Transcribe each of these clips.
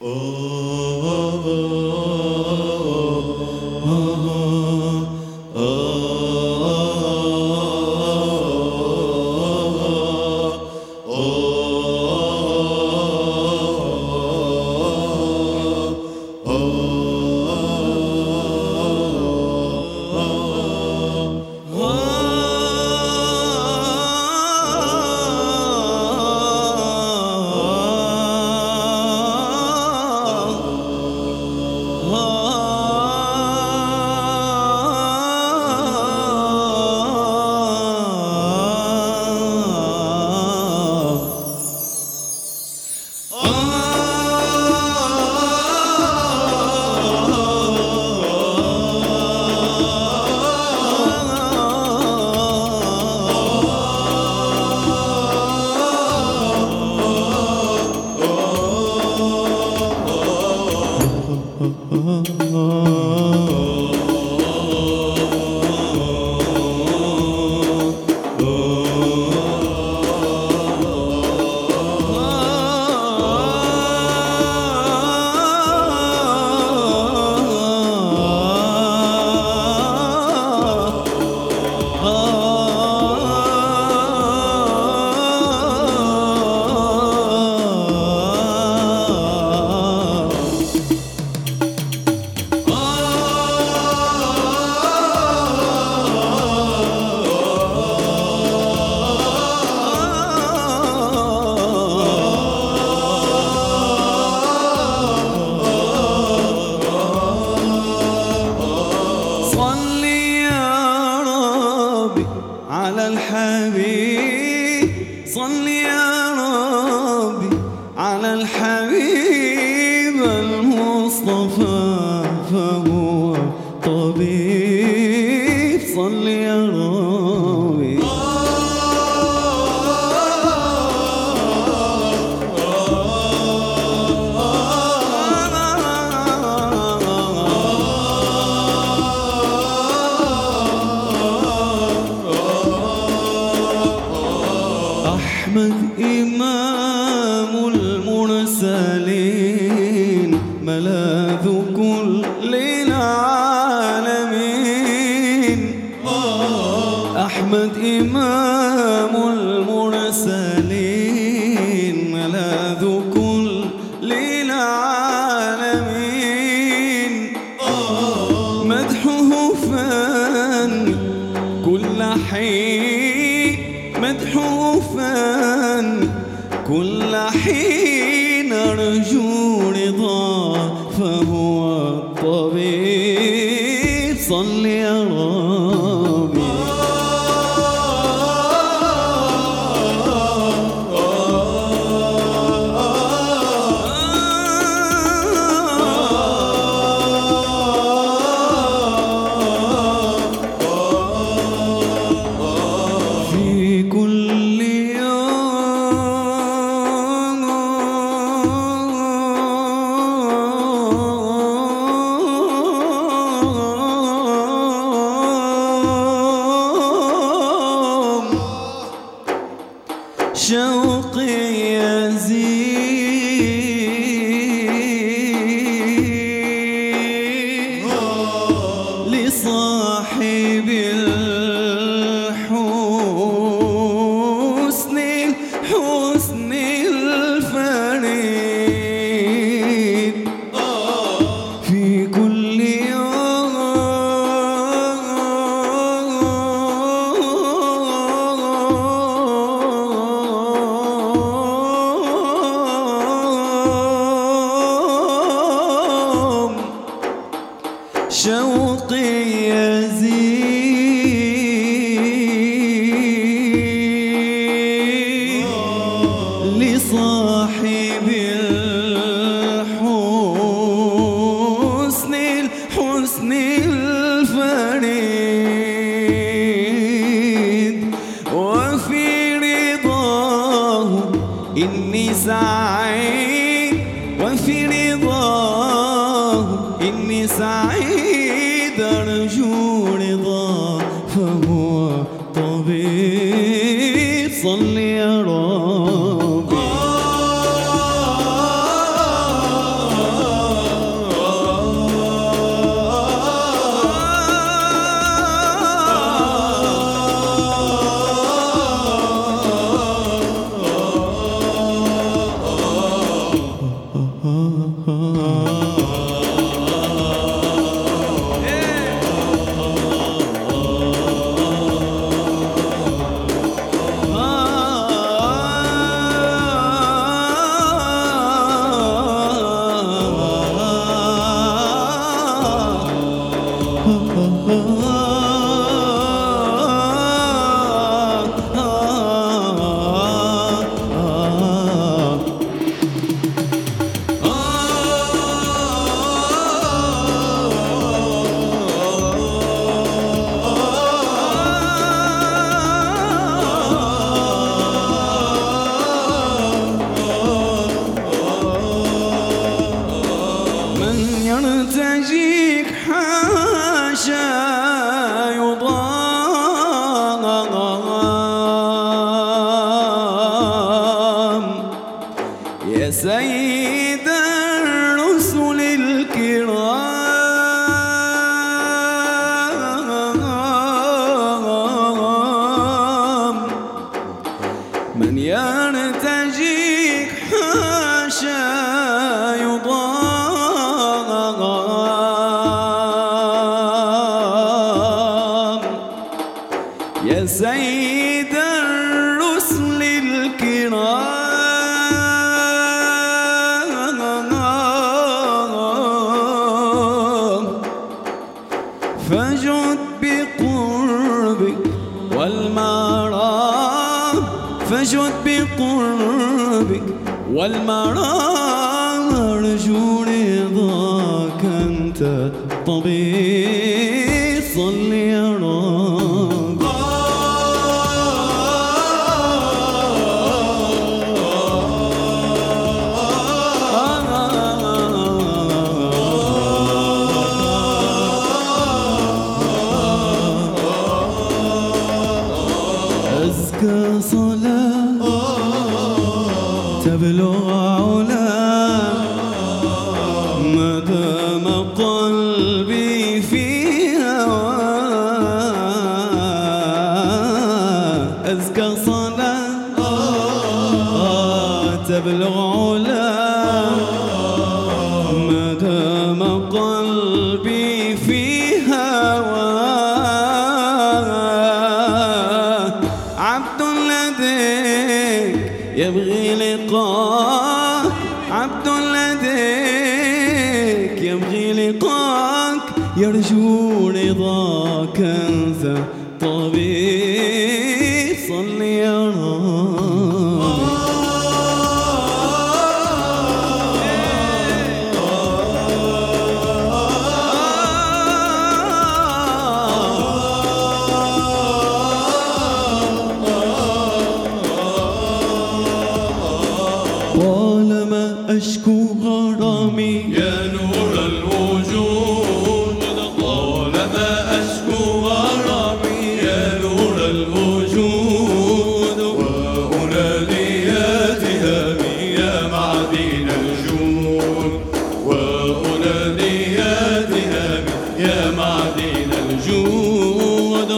Oh. Oh. oh, oh. طبيب صل يا رب. أحمد إمام. شوقي يزيد إني سعيد وفي رضاه إني سعيد. والمرام أرجو رضاك أنت الطبيب يبغي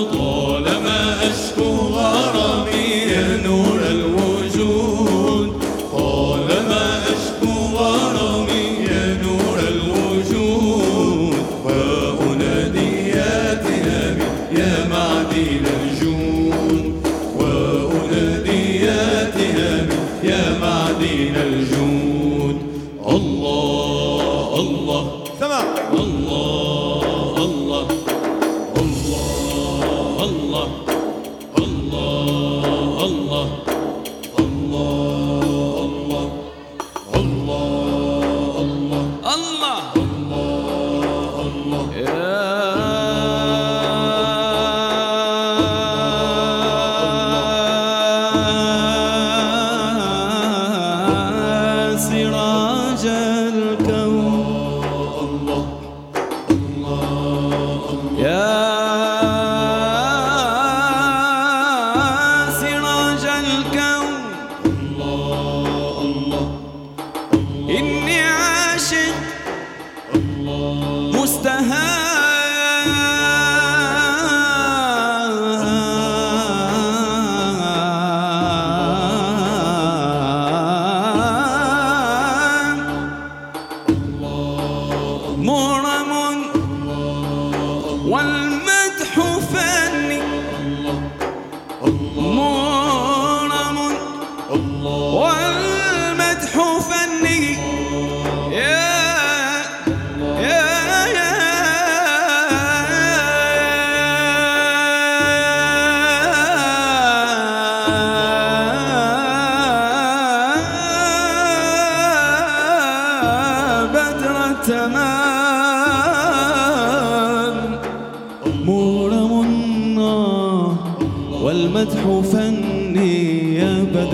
teu glória. Oklahoma.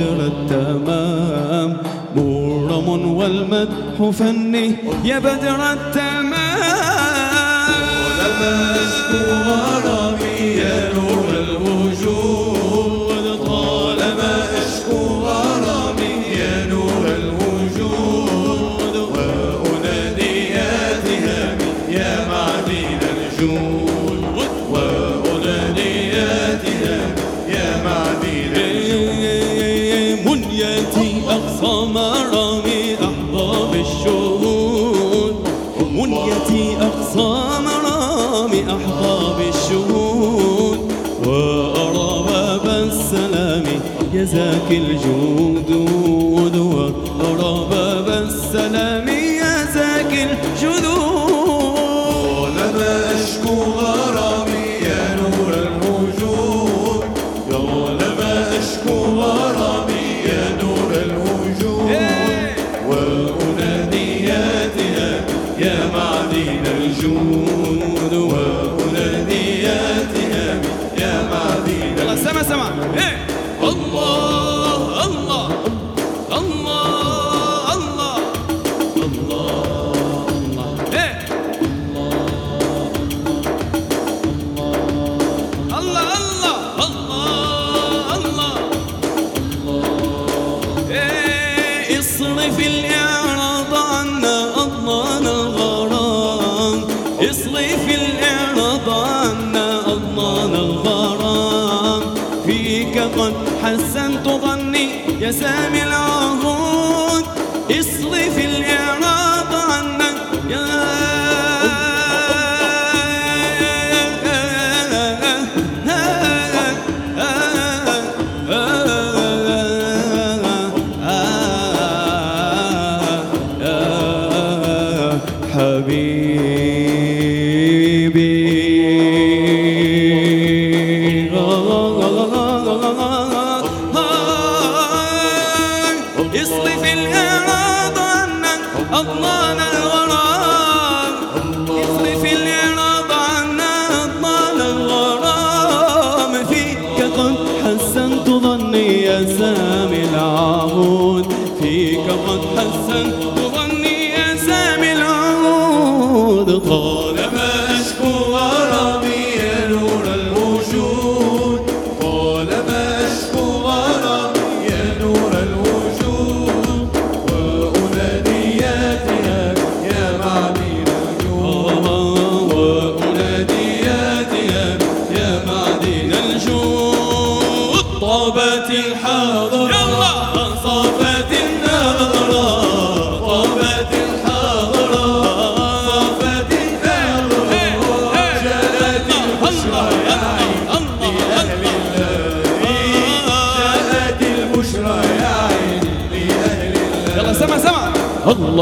غير التمام. مورم والمدح فني يا بدر التمام. أقصى مرامي أحظى بالشهود ومنيتي أقصى مرامي أحظى بالشهود وأرى باب السلام يزاك الجود وأرى يا سامي العهود اصرف الإعراض عنا يا حبيبي. The morning.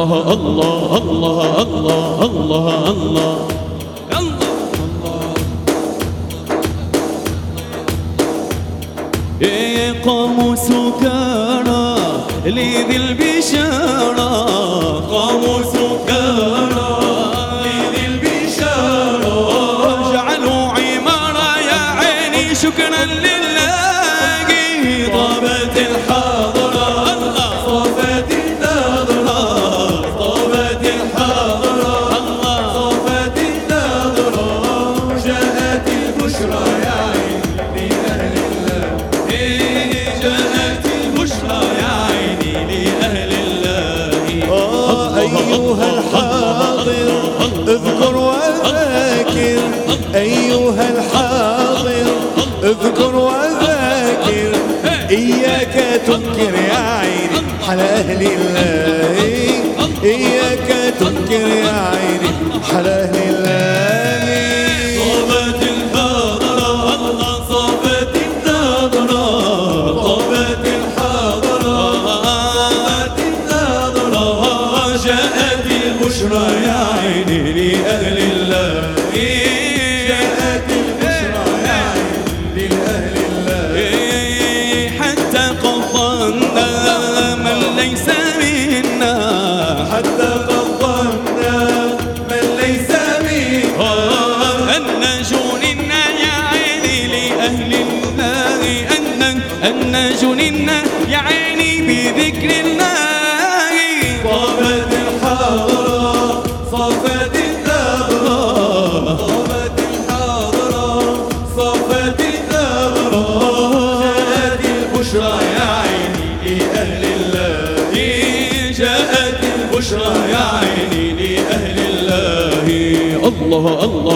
الله الله الله الله الله الله. يا قاموس سكارى لذي البشارة قاموس سكارى لذي البشارة اجعلوا عمارة يا عيني شكرا لي حاضر اذكر وذاكر إياك تنكر يا عيني على أهل الله إياك تنكر يا عيني على أهل الله. الله الله